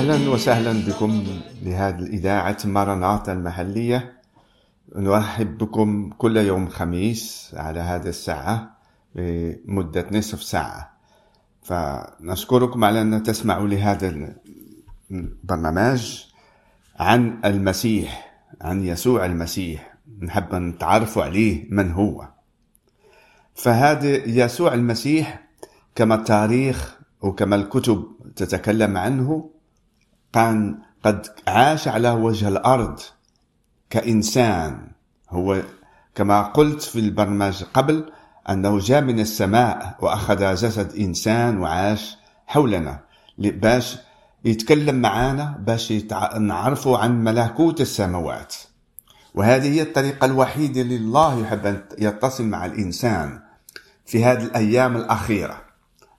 أهلا وسهلا بكم لهذه الإذاعة مرناطة المحلية. نرحب بكم كل يوم خميس على هذه الساعة بمدة نصف ساعة. فنشكركم على أن تسمعوا لهذا البرنامج عن المسيح عن يسوع المسيح. نحب نتعرفوا عليه من هو. فهذا يسوع المسيح كما التاريخ وكما الكتب تتكلم عنه كان قد عاش على وجه الأرض كإنسان. هو كما قلت في البرنامج قبل أنه جاء من السماء وأخذ جسد إنسان وعاش حولنا. باش يتكلم معنا باش نعرفوا عن ملكوت السماوات. وهذه هي الطريقة الوحيدة اللي الله يحب أن يتصل مع الإنسان في هذه الأيام الأخيرة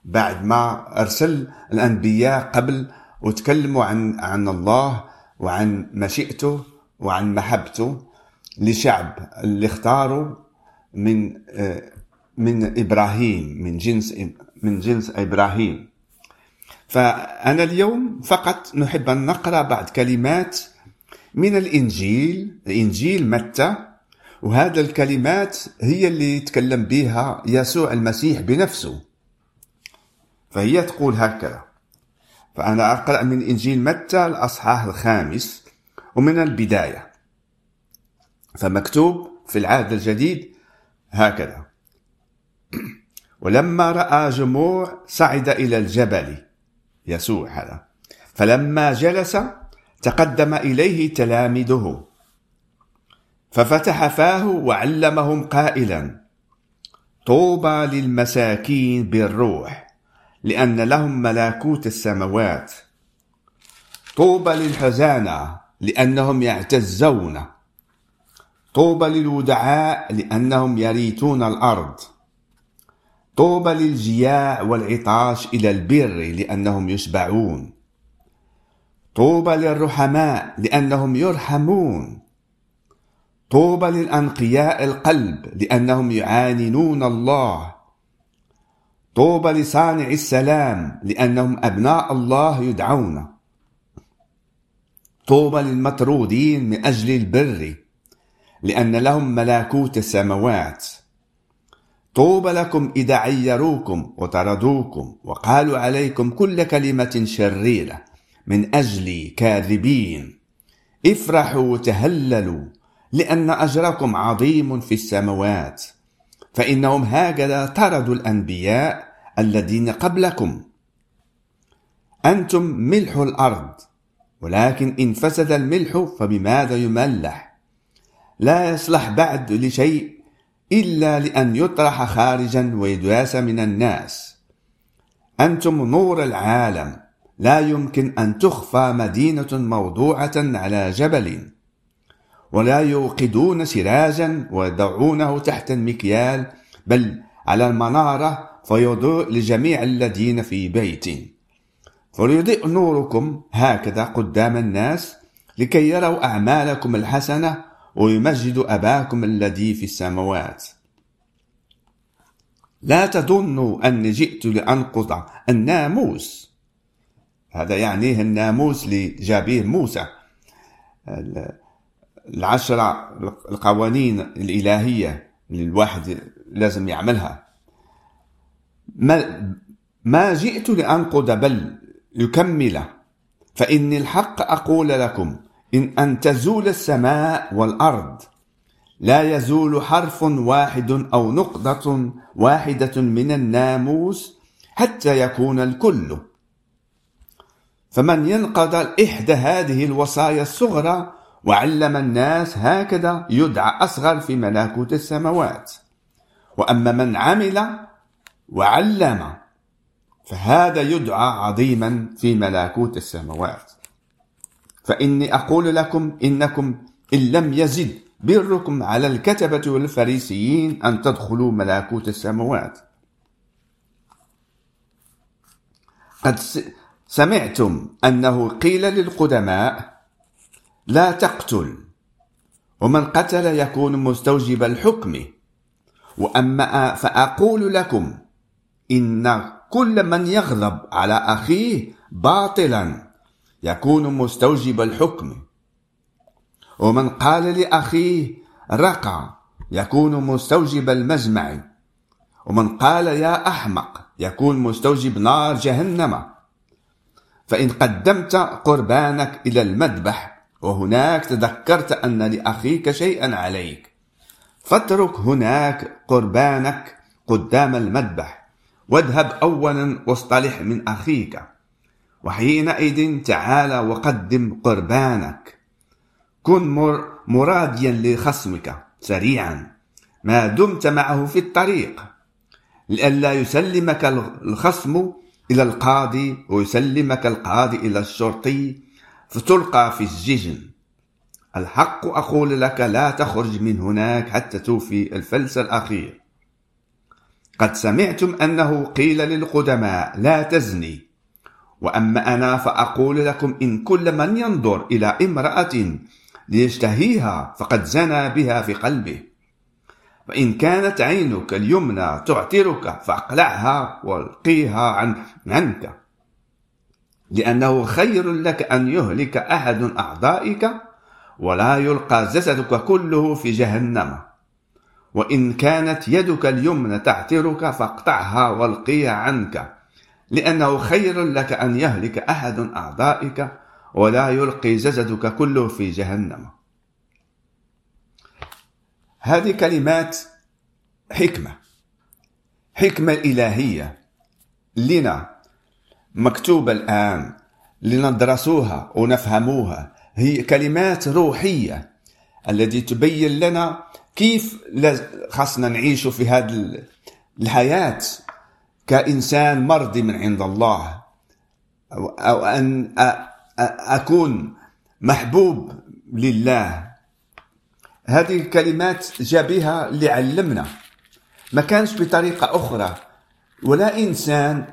بعد ما أرسل الأنبياء قبل وتكلموا عن عن الله وعن مشيئته وعن محبته لشعب اللي اختاروا من من إبراهيم من جنس من جنس إبراهيم. فأنا اليوم فقط نحب أن نقرأ بعض كلمات من الإنجيل إنجيل متى؟ وهذا الكلمات هي اللي يتكلم بها يسوع المسيح بنفسه. فهي تقول هكذا فأنا أقرأ من إنجيل متى الأصحاح الخامس ومن البداية. فمكتوب في العهد الجديد هكذا. ولما رأى جموع صعد إلى الجبل يسوع هذا فلما جلس تقدم إليه تلاميذه ففتح فاه وعلمهم قائلا طوبى للمساكين بالروح. لأن لهم ملكوت السماوات. طوبى للحزانة لأنهم يعتزون. طوبى للودعاء لأنهم يريتون الأرض. طوبى للجياع والعطاش إلى البر لأنهم يشبعون. طوبى للرحماء لأنهم يرحمون. طوبى للأنقياء القلب لأنهم يعانون الله. طوبى لصانع السلام لأنهم أبناء الله يدعون. طوبى للمطرودين من أجل البر لأن لهم ملكوت السماوات. طوبى لكم إذا عيروكم وطردوكم وقالوا عليكم كل كلمة شريرة من أجل كاذبين. افرحوا وتهللوا لأن أجركم عظيم في السماوات. فإنهم هكذا طردوا الأنبياء الذين قبلكم. أنتم ملح الأرض ولكن إن فسد الملح فبماذا يملح؟ لا يصلح بعد لشيء إلا لأن يطرح خارجا ويداس من الناس. أنتم نور العالم لا يمكن أن تخفى مدينة موضوعة على جبل. ولا يوقدون سراجا ويضعونه تحت المكيال بل على المنارة فيضوء لجميع الذين في بيت. فليضيء نوركم هكذا قدام الناس لكي يروا أعمالكم الحسنة ويمجدوا أباكم الذي في السماوات. لا تظنوا أني جئت لأنقض الناموس. هذا يعنيه الناموس لجابيه موسى. العشرة القوانين الإلهية اللي الواحد لازم يعملها. ما, ما جئت لأنقض بل يكمل فإني الحق أقول لكم إن أن تزول السماء والأرض لا يزول حرف واحد أو نقطة واحدة من الناموس حتى يكون الكل. فمن ينقض إحدى هذه الوصايا الصغرى وعلم الناس هكذا يدعى أصغر في ملكوت السماوات. وأما من عمل وعلم فهذا يدعى عظيما في ملكوت السماوات. فإني أقول لكم إنكم إن لم يزد بركم على الكتبة والفريسيين أن تدخلوا ملكوت السماوات. قد سمعتم أنه قيل للقدماء لا تقتل. ومن قتل يكون مستوجب الحكم. وأما فأقول لكم إن كل من يغضب على أخيه باطلا يكون مستوجب الحكم. ومن قال لأخيه رقع يكون مستوجب المجمع. ومن قال يا أحمق يكون مستوجب نار جهنم. فإن قدمت قربانك إلى المذبح وهناك تذكرت أن لأخيك شيئا عليك. فاترك هناك قربانك قدام المذبح واذهب أولا واصطلح من أخيك. وحينئذ تعال وقدم قربانك. كن مراديا لخصمك سريعا. ما دمت معه في الطريق. لئلا يسلمك الخصم إلى القاضي ويسلمك القاضي إلى الشرطي. فتلقى في السجن. الحق أقول لك لا تخرج من هناك حتى توفي الفلس الأخير. قد سمعتم أنه قيل للقدماء لا تزني. وأما أنا فأقول لكم إن كل من ينظر إلى امرأة ليشتهيها فقد زنى بها في قلبه. فإن كانت عينك اليمنى تعترك فأقلعها وألقيها عن عنك. لأنه خير لك أن يهلك أحد أعضائك ولا يلقى جسدك كله في جهنم. وإن كانت يدك اليمنى تعترك فاقطعها والقيها عنك لأنه خير لك أن يهلك أحد أعضائك ولا يلقي جسدك كله في جهنم. هذه كلمات حكمة حكمة إلهية لنا مكتوبة الآن لندرسوها ونفهموها. هي كلمات روحية التي تبين لنا كيف خاصنا نعيش في هذه الحياة كإنسان مرضي من عند الله أو أن أكون محبوب لله. هذه الكلمات جاء بها لعلمنا. ما كانش بطريقة أخرى. ولا إنسان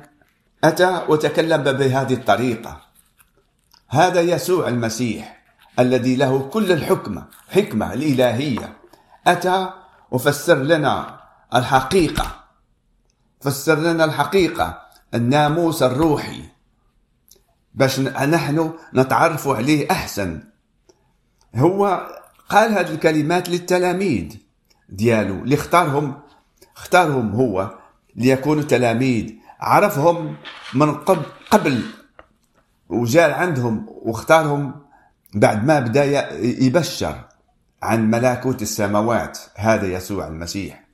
أتى وتكلم بهذه الطريقة. هذا يسوع المسيح الذي له كل الحكمة حكمة الإلهية. أتى وفسر لنا الحقيقة. فسر لنا الحقيقة الناموس الروحي. باش نحن نتعرف عليه أحسن. هو قال هذه الكلمات للتلاميذ. ديالو اللي اختارهم اختارهم هو ليكونوا تلاميذ. عرفهم من قبل وجاء عندهم واختارهم بعد ما بدأ يبشر عن ملكوت السماوات هذا يسوع المسيح.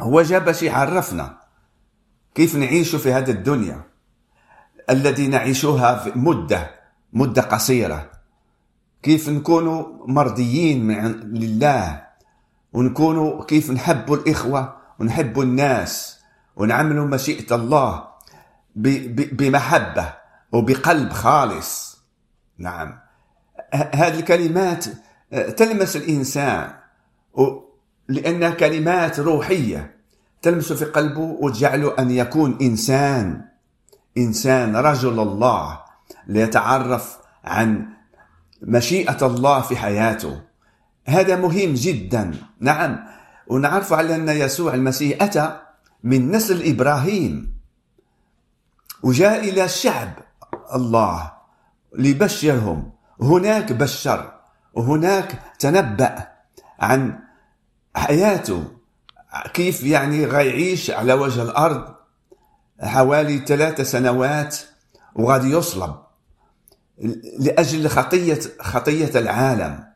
هو جاء باش يعرفنا كيف نعيش في هذه الدنيا الذي نعيشها في مدة مدة قصيرة. كيف نكونوا مرضيين لله ونكونوا كيف نحبوا الإخوة ونحبوا الناس. ونعملوا مشيئة الله بمحبة وبقلب خالص. نعم. هذه الكلمات تلمس الإنسان لأنها كلمات روحية تلمس في قلبه وتجعله أن يكون إنسان إنسان رجل الله ليتعرف عن مشيئة الله في حياته. هذا مهم جدا. نعم. ونعرف على أن يسوع المسيح أتى من نسل إبراهيم. وجاء إلى شعب الله ليبشرهم هناك بشر وهناك تنبأ عن حياته. كيف يعني غيعيش على وجه الأرض حوالي ثلاثة سنوات وغادي يصلب لأجل خطية خطية العالم.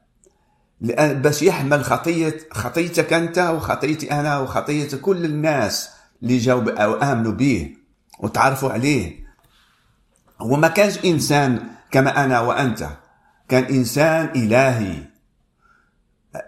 باش يحمل خطية خطيتك أنت وخطيتي أنا وخطية كل الناس اللي جاوا أو آمنوا به وتعرفوا عليه. هو ما كانش إنسان كما أنا وأنت. كان إنسان إلهي.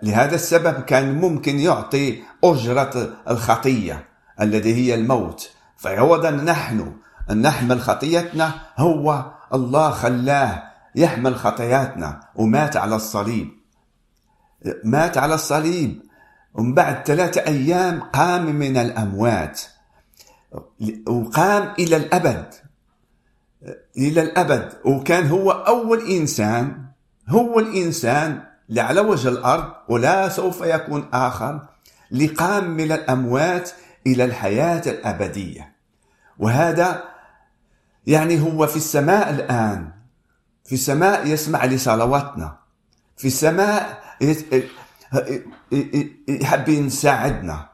لهذا السبب كان ممكن يعطي أجرة الخطية الذي هي الموت. فعوضا نحن أن نحمل خطيتنا هو الله خلاه يحمل خطياتنا ومات على الصليب. مات على الصليب. ومن بعد ثلاثة أيام قام من الأموات. وقام إلى الأبد. إلى الأبد. وكان هو أول إنسان. هو الإنسان اللي على وجه الأرض. ولا سوف يكون آخر. لقام من الأموات إلى الحياة الأبدية. وهذا يعني هو في السماء الآن. في السماء يسمع لصلواتنا. في السماء يحب يساعدنا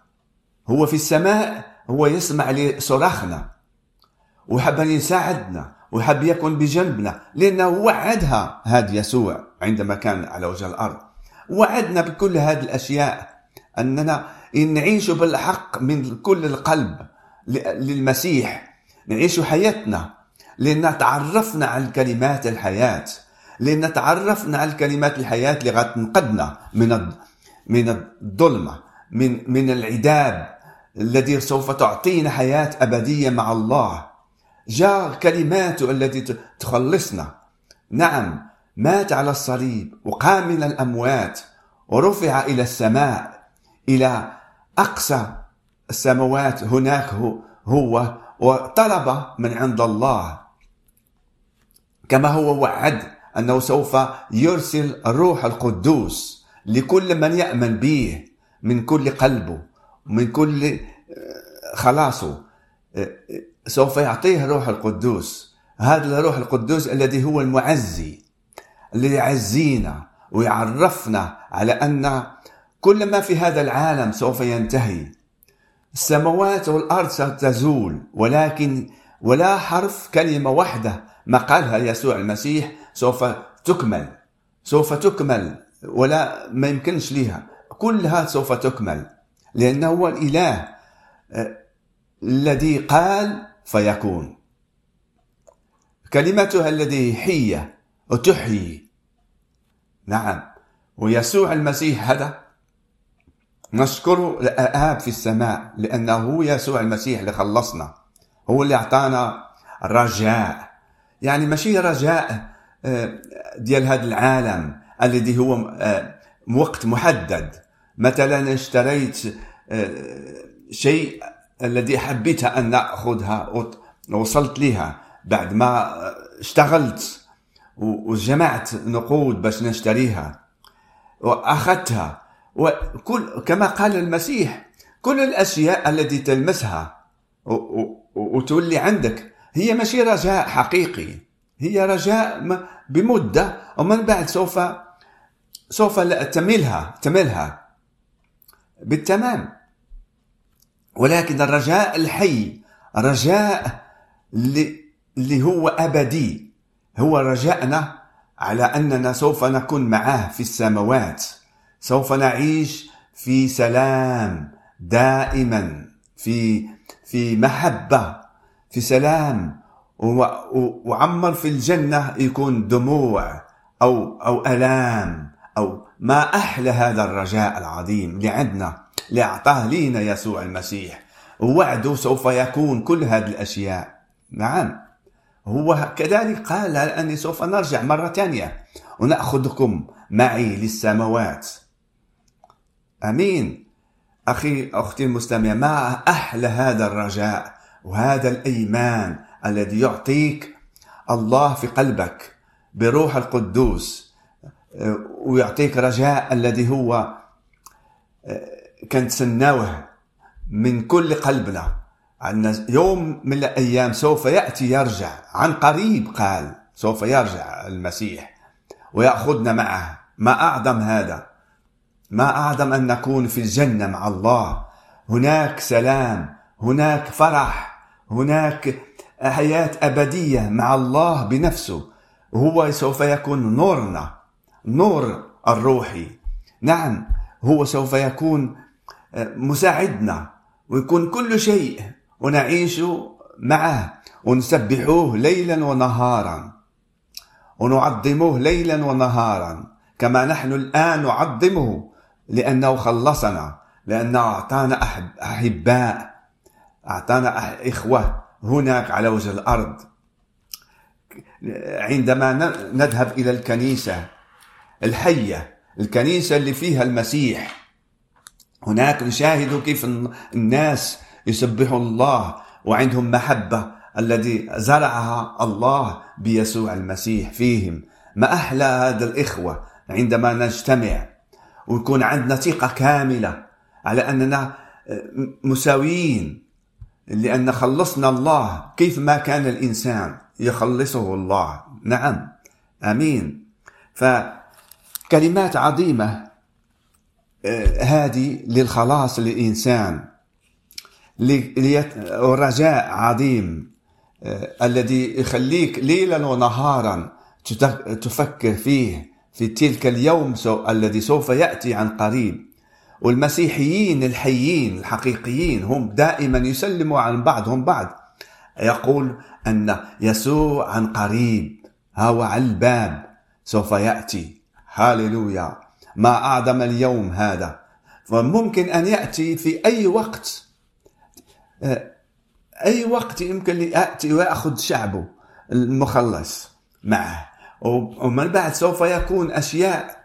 هو في السماء هو يسمع لصراخنا وحب أن يساعدنا وحب يكون بجنبنا. لأنه وعدها هذا يسوع عندما كان على وجه الأرض. وعدنا بكل هذه الأشياء. أننا نعيش بالحق من كل القلب للمسيح. نعيش حياتنا. لأن تعرفنا على كلمات الحياة. لأن تعرفنا على كلمات الحياة اللي غتنقذنا من من الظلمة من من العذاب الذي سوف تعطينا حياة أبدية مع الله. جاء كلماته التي تخلصنا. نعم مات على الصليب وقام من الأموات ورفع إلى السماء إلى أقصى السماوات. هناك هو وطلب من عند الله. كما هو وعد. أنه سوف يرسل الروح القدوس لكل من يأمن به من كل قلبه من كل آه، خلاصه. آه، سوف يعطيه الروح القدوس. هذا الروح القدوس الذي هو المعزي الذي يعزينا ويعرفنا على أن كل ما في هذا العالم سوف ينتهي. السماوات والأرض ستزول ولكن ولا حرف كلمة واحدة ما قالها يسوع المسيح سوف تكمل سوف تكمل ولا ما يمكنش ليها. كلها سوف تكمل لأنه هو الإله آه، الذي قال فيكون. كلمتها الذي حية وتحيي. نعم. ويسوع المسيح هذا نشكره الآب في السماء لأنه هو يسوع المسيح اللي خلصنا. هو اللي أعطانا رجاء يعني ماشي رجاء ديال هذا العالم الذي هو آه، وقت محدد. مثلا اشتريت آه، شيء الذي حبيت أن نأخذها وصلت لها بعد ما اشتغلت وجمعت نقود باش نشتريها. وأخذتها. وكل كما قال المسيح كل الأشياء التي تلمسها وتولي عندك هي ماشي رجاء حقيقي. هي رجاء بمدة ومن بعد سوف سوف تملها تملها بالتمام. ولكن الرجاء الحي رجاء اللي هو أبدي هو رجاءنا على أننا سوف نكون معه في السماوات. سوف نعيش في سلام دائما في في محبة في سلام. وعمر في الجنة يكون دموع أو أو ألام أو ما أحلى هذا الرجاء العظيم اللي عندنا اللي أعطاه لينا يسوع المسيح. ووعده سوف يكون كل هذه الأشياء. نعم. هو كذلك قال أني سوف نرجع مرة ثانية. ونأخذكم معي للسماوات. أمين. أخي أختي المستمع ما أحلى هذا الرجاء وهذا الإيمان الذي يعطيك الله في قلبك بروح القدوس ويعطيك رجاء الذي هو كنتسناوه من كل قلبنا. أن يوم من الأيام سوف يأتي يرجع عن قريب قال سوف يرجع المسيح ويأخذنا معه. ما أعظم هذا؟ ما أعظم أن نكون في الجنة مع الله. هناك سلام هناك فرح هناك حياة أبدية مع الله بنفسه. هو سوف يكون نورنا نور الروحي نعم هو سوف يكون مساعدنا. ويكون كل شيء ونعيش معه ونسبحوه ليلا ونهارا. ونعظموه ليلا ونهارا كما نحن الآن نعظمه لأنه خلصنا لأنه أعطانا أحباء أعطانا إخوة. هناك على وجه الأرض. عندما نذهب إلى الكنيسة الحية الكنيسة اللي فيها المسيح. هناك نشاهد كيف الناس يسبحوا الله وعندهم محبة الذي زرعها الله بيسوع المسيح فيهم. ما أحلى هذا الإخوة عندما نجتمع ويكون عندنا ثقة كاملة على أننا مساويين. لأن خلصنا الله. كيف ما كان الإنسان يخلصه الله؟ نعم. آمين. فكلمات عظيمة آه، هذه للخلاص للإنسان. ورجاء عظيم آه، الذي يخليك ليلا ونهارا تفكر فيه في تلك اليوم الذي سوف يأتي عن قريب. والمسيحيين الحيين الحقيقيين هم دائما يسلموا عن بعضهم بعض. يقول أن يسوع عن قريب هو على الباب سوف يأتي. هاليلويا. ما أعظم اليوم هذا. فممكن أن يأتي في أي وقت. آه، أي وقت يمكن يأتي ويأخذ شعبه المخلص معه. ومن بعد سوف يكون أشياء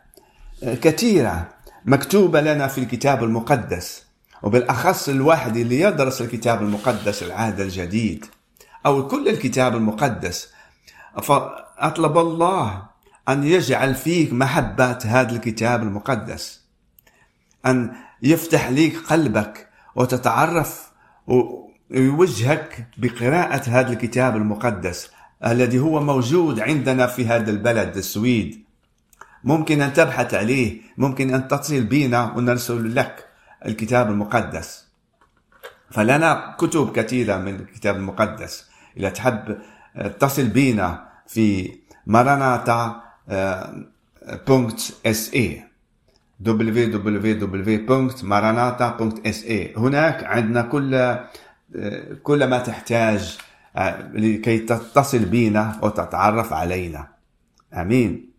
آه، كثيرة. مكتوبة لنا في الكتاب المقدس وبالأخص الواحد اللي يدرس الكتاب المقدس العهد الجديد أو كل الكتاب المقدس فأطلب الله أن يجعل فيك محبة هذا الكتاب المقدس أن يفتح ليك قلبك وتتعرف ويوجهك بقراءة هذا الكتاب المقدس الذي هو موجود عندنا في هذا البلد السويد. ممكن أن تبحث عليه ممكن أن تتصل بنا ونرسل لك الكتاب المقدس. فلنا كتب كثيرة من الكتاب المقدس. إذا تحب اتصل بينا في مراناتا اي www.maranata.sa هناك عندنا كل كل ما تحتاج لكي تتصل بنا وتتعرف علينا. آمين.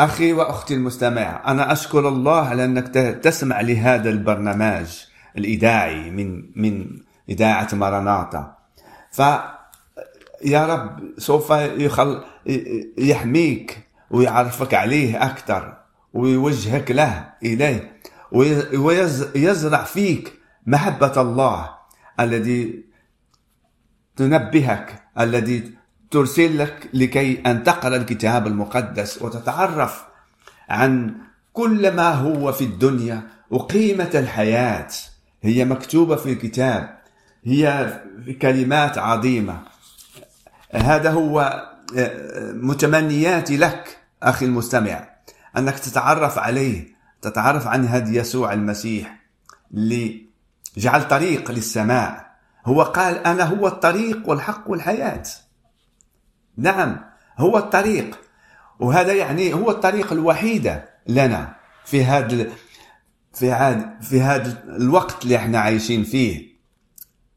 أخي وأختي المستمع أنا أشكر الله على انك تسمع لهذا البرنامج الاذاعي من من إذاعة مراناتا ف يا رب سوف يخل يحميك ويعرفك عليه أكثر ويوجهك له إليه ويزرع فيك محبة الله الذي تنبهك الذي ترسل لك لكي أن تقرأ الكتاب المقدس وتتعرف عن كل ما هو في الدنيا وقيمة الحياة. هي مكتوبة في الكتاب. هي كلمات عظيمة. هذا هو آه، متمنياتي لك أخي المستمع أنك تتعرف عليه تتعرف عن هدي يسوع المسيح اللي جعل طريق للسماء. هو قال أنا هو الطريق والحق والحياة. نعم هو الطريق. وهذا يعني هو الطريق الوحيدة لنا في هذا في هذا في هذا الوقت اللي إحنا عايشين فيه.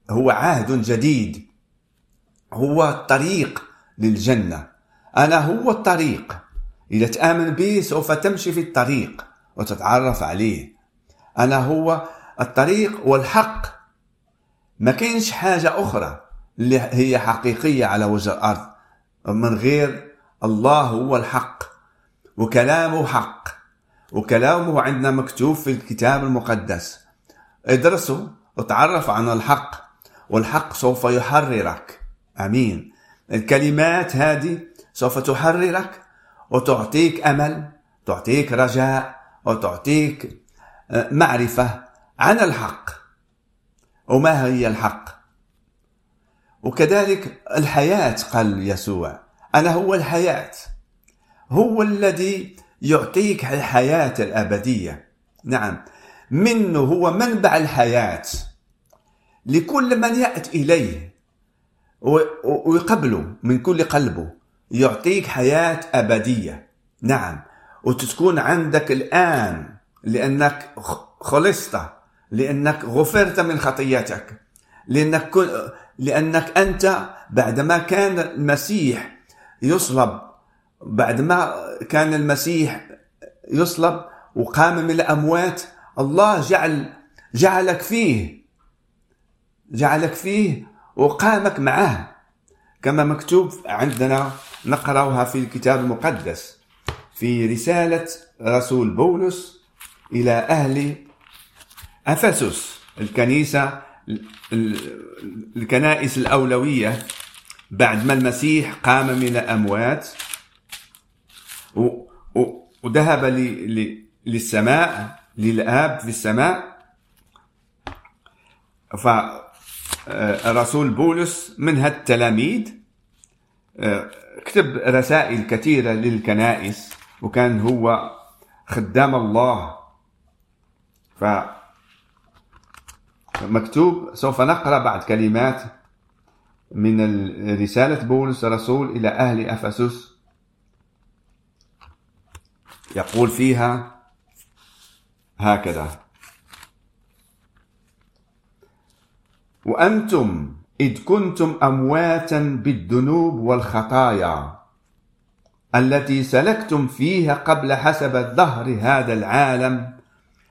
هو عهد جديد. هو الطريق للجنة. أنا هو الطريق. إذا تآمن به سوف تمشي في الطريق وتتعرف عليه. أنا هو الطريق والحق. ما كاينش حاجة أخرى اللي هي حقيقية على وجه الأرض. من غير الله هو الحق وكلامه حق وكلامه عندنا مكتوب في الكتاب المقدس. ادرسه وتعرف عن الحق والحق سوف يحررك. آمين. الكلمات هذه سوف تحررك وتعطيك أمل تعطيك رجاء وتعطيك آه، معرفة عن الحق. وما هي الحق؟ وكذلك الحياة قال يسوع. أنا هو الحياة. هو الذي يعطيك الحياة الأبدية. نعم. منه هو منبع الحياة. لكل من يأتي إليه ويقبله من كل قلبه. يعطيك حياة أبدية. نعم. وتكون عندك الآن لأنك خلصت لأنك غفرت من خطياتك لأنك, لأنك أنت بعدما كان المسيح يصلب بعدما كان المسيح يصلب وقام من الأموات الله جعل جعلك فيه. جعلك فيه وقامك معه. كما مكتوب عندنا نقرأها في الكتاب المقدس في رسالة رسول بولس إلى أهل أفسس الكنيسة الكنائس الأولوية بعد ما المسيح قام من الأموات وذهب للسماء للآب في السماء. فرسول بولس من هالتلاميذ كتب رسائل كثيرة للكنائس وكان هو خدام الله. ف مكتوب سوف نقرأ بعد كلمات من رسالة بولس الرسول إلى أهل أفسس. يقول فيها هكذا. وأنتم إذ كنتم أمواتا بالذنوب والخطايا التي سلكتم فيها قبل حسب الظهر هذا العالم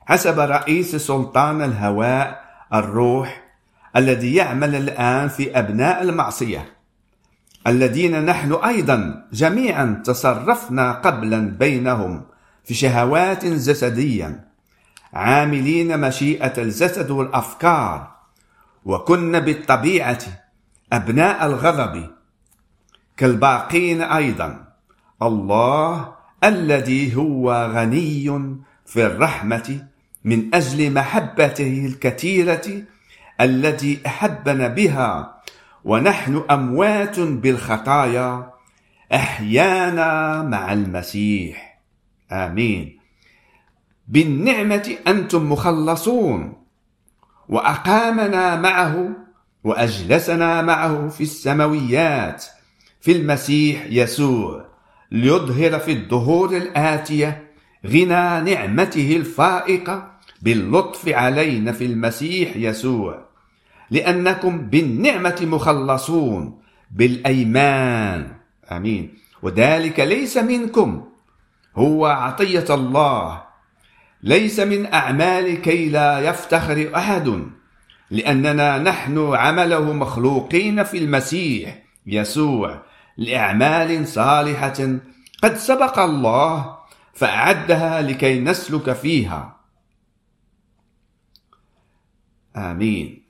حسب رئيس سلطان الهواء الروح الذي يعمل الآن في أبناء المعصية الذين نحن أيضا جميعا تصرفنا قبلا بينهم في شهوات جسدية عاملين مشيئة الجسد والأفكار وكنا بالطبيعة أبناء الغضب. كالباقين أيضا الله الذي هو غني في الرحمة من أجل محبته الكثيرة التي أحبنا بها ونحن أموات بالخطايا أحيانا مع المسيح. آمين. بالنعمة أنتم مخلصون وأقامنا معه وأجلسنا معه في السماويات في المسيح يسوع ليظهر في الدهور الآتية غنى نعمته الفائقة باللطف علينا في المسيح يسوع لأنكم بالنعمة مخلصون بالأيمان. آمين. وذلك ليس منكم هو عطية الله. ليس من أعمال كي لا يفتخر أحد لأننا نحن عمله مخلوقين في المسيح يسوع لأعمال صالحة قد سبق الله فأعدها لكي نسلك فيها. آمين.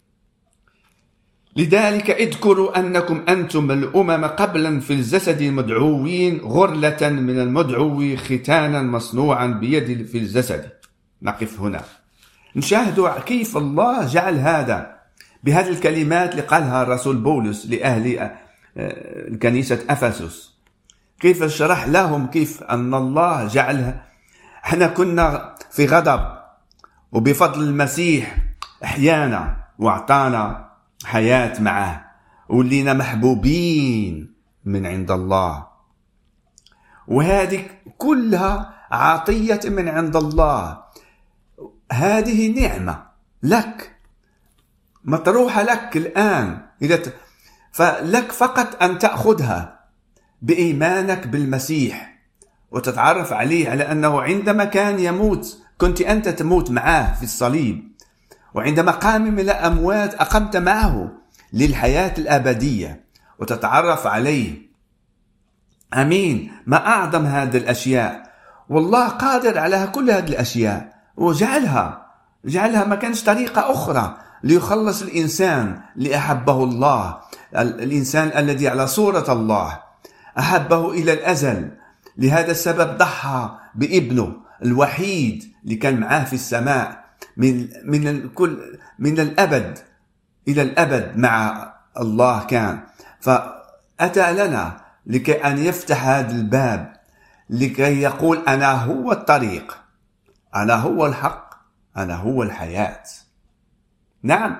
لذلك اذكروا أنكم أنتم الأمم قبلا في الجسد المدعوين غرلة من المدعو ختانا مصنوعا بيد في الجسد. نقف هنا. نشاهد كيف الله جعل هذا. بهذه الكلمات اللي قالها الرسول بولس لأهل آه، كنيسة أفسس. كيف شرح لهم كيف أن الله جعلها أحنا كنا في غضب وبفضل المسيح أحيانا وأعطانا حياة معه ولينا محبوبين من عند الله. وهذه كلها عطية من عند الله. هذه نعمة لك مطروحة لك الآن. إذا فلك فقط أن تأخذها. بإيمانك بالمسيح. وتتعرف عليه على أنه عندما كان يموت كنت أنت تموت معه في الصليب. وعندما قام من الأموات أقمت معه للحياة الأبدية. وتتعرف عليه. أمين. ما أعظم هذه الأشياء. والله قادر على كل هذه الأشياء. وجعلها. جعلها ما كانش طريقة أخرى ليخلص الإنسان لأحبه الله. الإنسان الذي على صورة الله. أحبه إلى الأزل. لهذا السبب ضحى بابنه الوحيد اللي كان معاه في السماء من من الكل من الأبد إلى الأبد مع الله كان. فأتى لنا لكي أن يفتح هذا الباب لكي يقول أنا هو الطريق أنا هو الحق أنا هو الحياة. نعم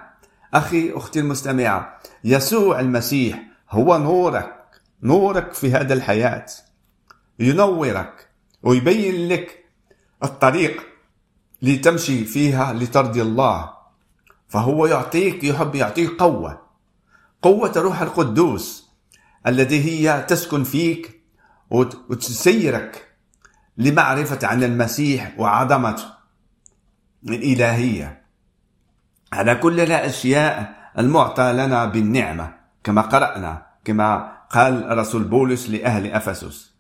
أخي أختي المستمعة يسوع المسيح هو نورك نورك في هذا الحياة. ينورك ويبين لك الطريق لتمشي فيها لترضي الله. فهو يعطيك يحب يعطيك قوة. قوة روح القدوس الذي هي تسكن فيك وتسيرك لمعرفة عن المسيح وعظمته الإلهية. على كل الأشياء المعطى لنا بالنعمة كما قرأنا كما قال رسول بولس لأهل أفسس.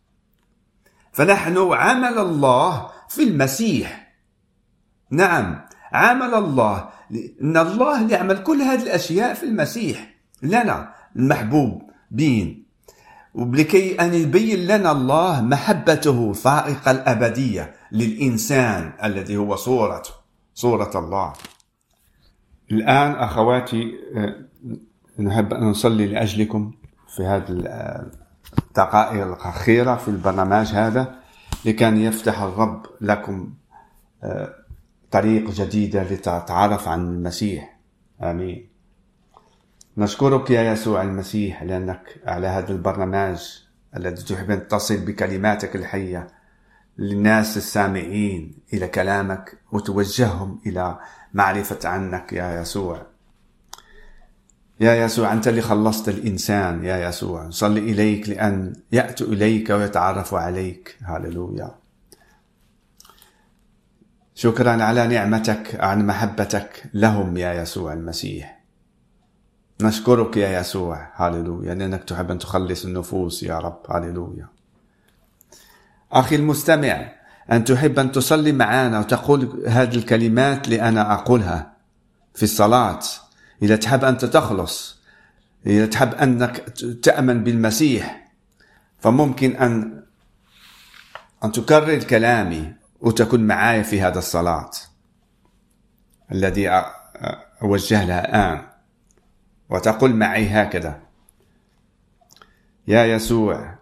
فنحن عمل الله في المسيح. نعم عمل الله. إن الله اللي عمل كل هذه الأشياء في المسيح. لنا المحبوب بين. ولكي أن يبين لنا الله محبته فائقة الأبدية للإنسان الذي هو صورته صورة الله. الآن أخواتي آه، نحب أن نصلي لأجلكم. في هذه الدقائق الأخيرة في البرنامج هذا لكان يفتح الرب لكم آه، طريق جديدة لتتعرف عن المسيح. آمين. نشكرك يا يسوع المسيح لأنك على هذا البرنامج الذي تحب أن تصل بكلماتك الحية للناس السامعين إلى كلامك وتوجههم إلى معرفة عنك يا يسوع. يا يسوع أنت اللي خلصت الإنسان يا يسوع. نصلي إليك لأن يأتوا إليك ويتعرفوا عليك. هاللويا شكرا على نعمتك عن محبتك لهم يا يسوع المسيح. نشكرك يا يسوع. هاللويا لأنك تحب أن تخلص النفوس يا رب. هاللويا أخي المستمع أن تحب أن تصلي معنا وتقول هذه الكلمات اللي أنا أقولها في الصلاة. إذا تحب أنت تخلص إذا تحب أنك تأمن بالمسيح فممكن أن أن تكرر كلامي وتكون معي في هذا الصلاة الذي أوجه لها الآن. وتقول معي هكذا يا يسوع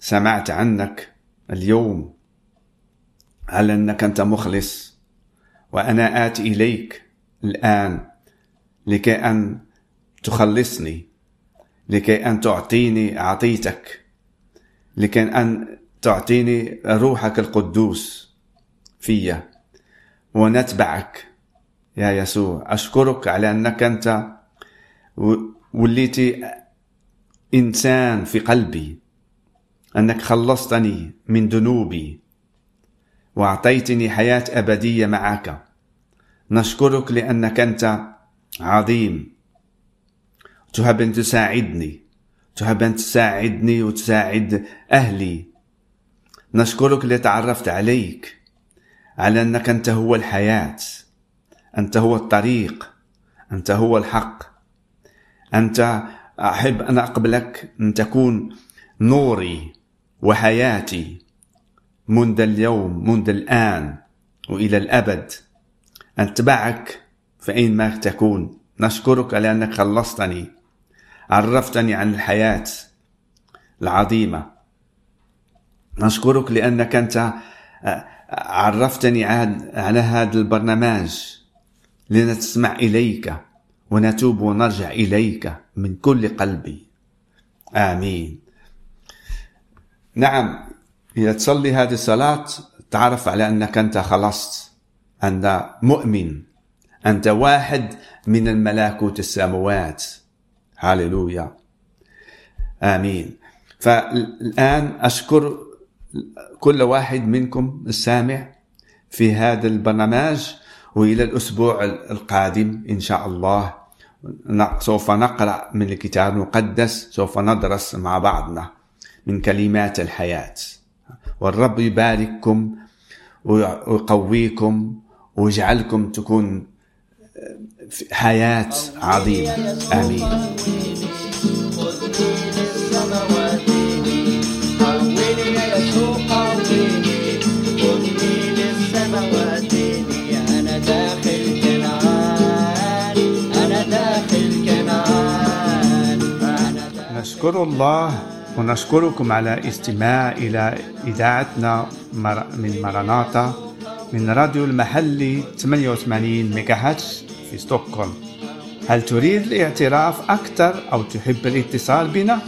سمعت عنك اليوم على أنك أنت مخلص وأنا آتي إليك الآن لكي أن تخلصني لكي أن تعطيني عطيتك لكي أن تعطيني روحك القدوس فيا ونتبعك. يا يسوع أشكرك على أنك أنت وليتي إنسان في قلبي أنك خلصتني من ذنوبي وأعطيتني حياة أبدية معك. نشكرك لأنك أنت عظيم. تحب أن تساعدني تحب أن تساعدني وتساعد أهلي. نشكرك لتعرفت عليك. على أنك أنت هو الحياة. أنت هو الطريق. أنت هو الحق. أنت أحب أن أقبلك أن تكون نوري وحياتي منذ اليوم منذ الآن وإلى الأبد. أتبعك فأين ما تكون نشكرك لأنك خلصتني عرفتني عن الحياة العظيمة. نشكرك لأنك أنت عرفتني على هذا البرنامج لنسمع إليك ونتوب ونرجع إليك من كل قلبي. آمين. نعم إذا تصلي هذه الصلاة تعرف على أنك أنت خلصت أنت مؤمن. أنت واحد من الملكوت السماوات. هاليلويا. آمين. فالآن أشكر كل واحد منكم السامع في هذا البرنامج وإلى الأسبوع القادم إن شاء الله. سوف نقرأ من الكتاب المقدس سوف ندرس مع بعضنا من كلمات الحياة. والرب يبارككم ويقويكم ويجعلكم تكون حياة عظيمة. آمين. نشكر الله ونشكركم على استماع إلى إذاعتنا من مراناتا من راديو المحلي 88 ميجا في ستوكهولم. هل تريد الاعتراف أكثر أو تحب الاتصال بنا؟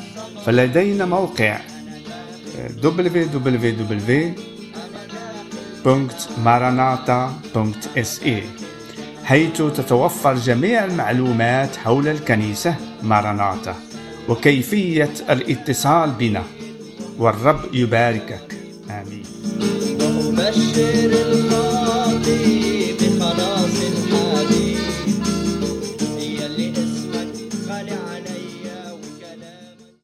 فلدينا موقع www.maranata.se حيث تتوفر جميع المعلومات حول الكنيسة ماراناتا وكيفية الاتصال بنا. والرب يباركك. آمين.